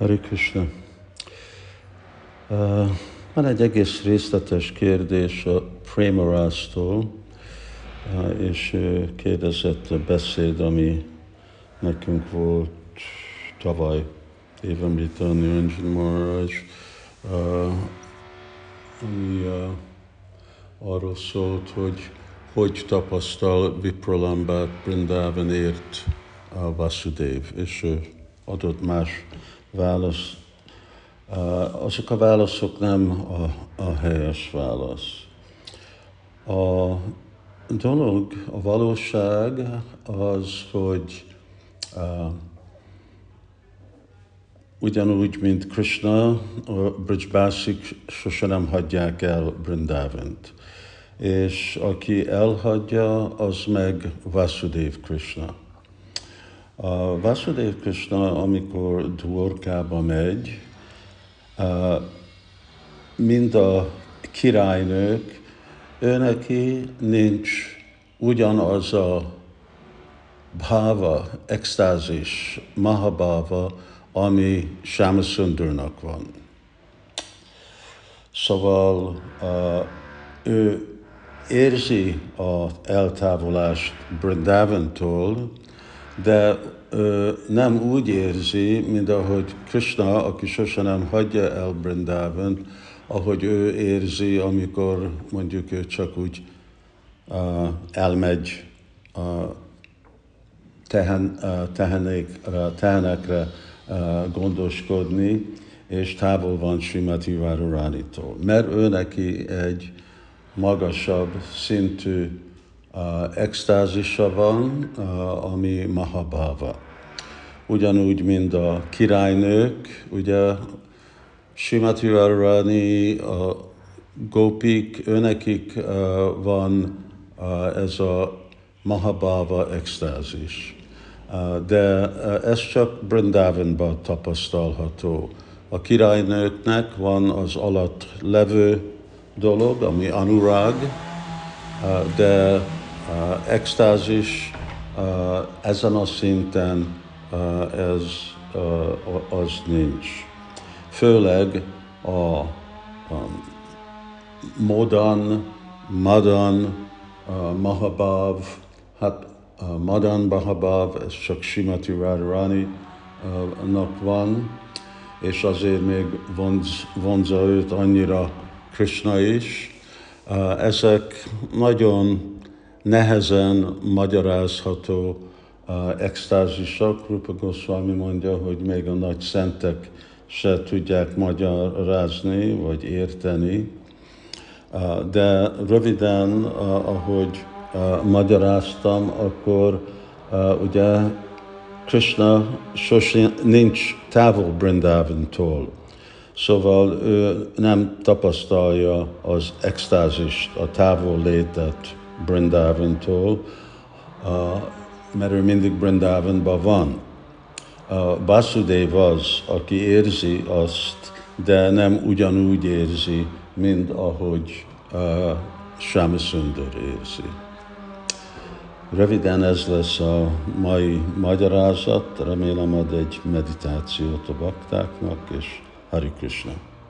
Hari Krishna. Uh, van egy egész részletes kérdés a Premarásztól, uh, és kérdezett a beszéd, ami nekünk volt tavaly Évemrita Niranjan Maharaj, uh, ami arról szólt, hogy hogy tapasztal Vipralambát Brindavanért a Vasudev, és adott más válasz. Azok a válaszok nem a, a helyes válasz. A dolog, a valóság az, hogy uh, ugyanúgy, mint Krishna, a Brijbásik sose nem hagyják el Brindavant. És aki elhagyja, az meg Vasudev Krishna. A Vasudev Krishna, amikor Dvorkába megy, mind a királynők, őneki nincs ugyanaz a bhava, extázis, mahabhava, ami Sámaszundurnak van. Szóval ő érzi az eltávolást Brindavantól, de ö, nem úgy érzi, mint ahogy Krishna, aki sosem nem hagyja el Brindavan, ahogy ő érzi, amikor mondjuk ő csak úgy uh, elmegy uh, tehen, uh, tehenék, tehenekre uh, gondoskodni, és távol van Srimati Váruránitól. Mert ő neki egy magasabb szintű extázisa van, ami Mahabhava. Ugyanúgy, mint a királynők, ugye Simati Varani, a gópik, őnekik van ez a Mahabhava extázis. De uh, ez csak Brindavanban tapasztalható. A királynőknek van az alatt levő dolog, ami anurag, de extázis ezen a szinten ez az nincs. Főleg a Modan, Madan, Mahabhav, hát Madan Mahabhav, ez csak Simati Radharani nak van, és azért még vonz, vonza őt annyira Krishna is. Ezek nagyon nehezen magyarázható extázisok. Rupa Goswami mondja, hogy még a nagy szentek se tudják magyarázni vagy érteni. De röviden, ahogy magyaráztam, akkor ugye Krishna sosem nincs távol Brindavantól. Szóval ő nem tapasztalja az extázist, a távol létet Brindavantól, mert ő mindig Brindavanban van. Basudev az, aki érzi azt, de nem ugyanúgy érzi, mint ahogy uh, Sámasundar érzi. Röviden ez lesz a mai magyarázat, remélem ad egy meditációt a baktáknak, és Hari Krishna.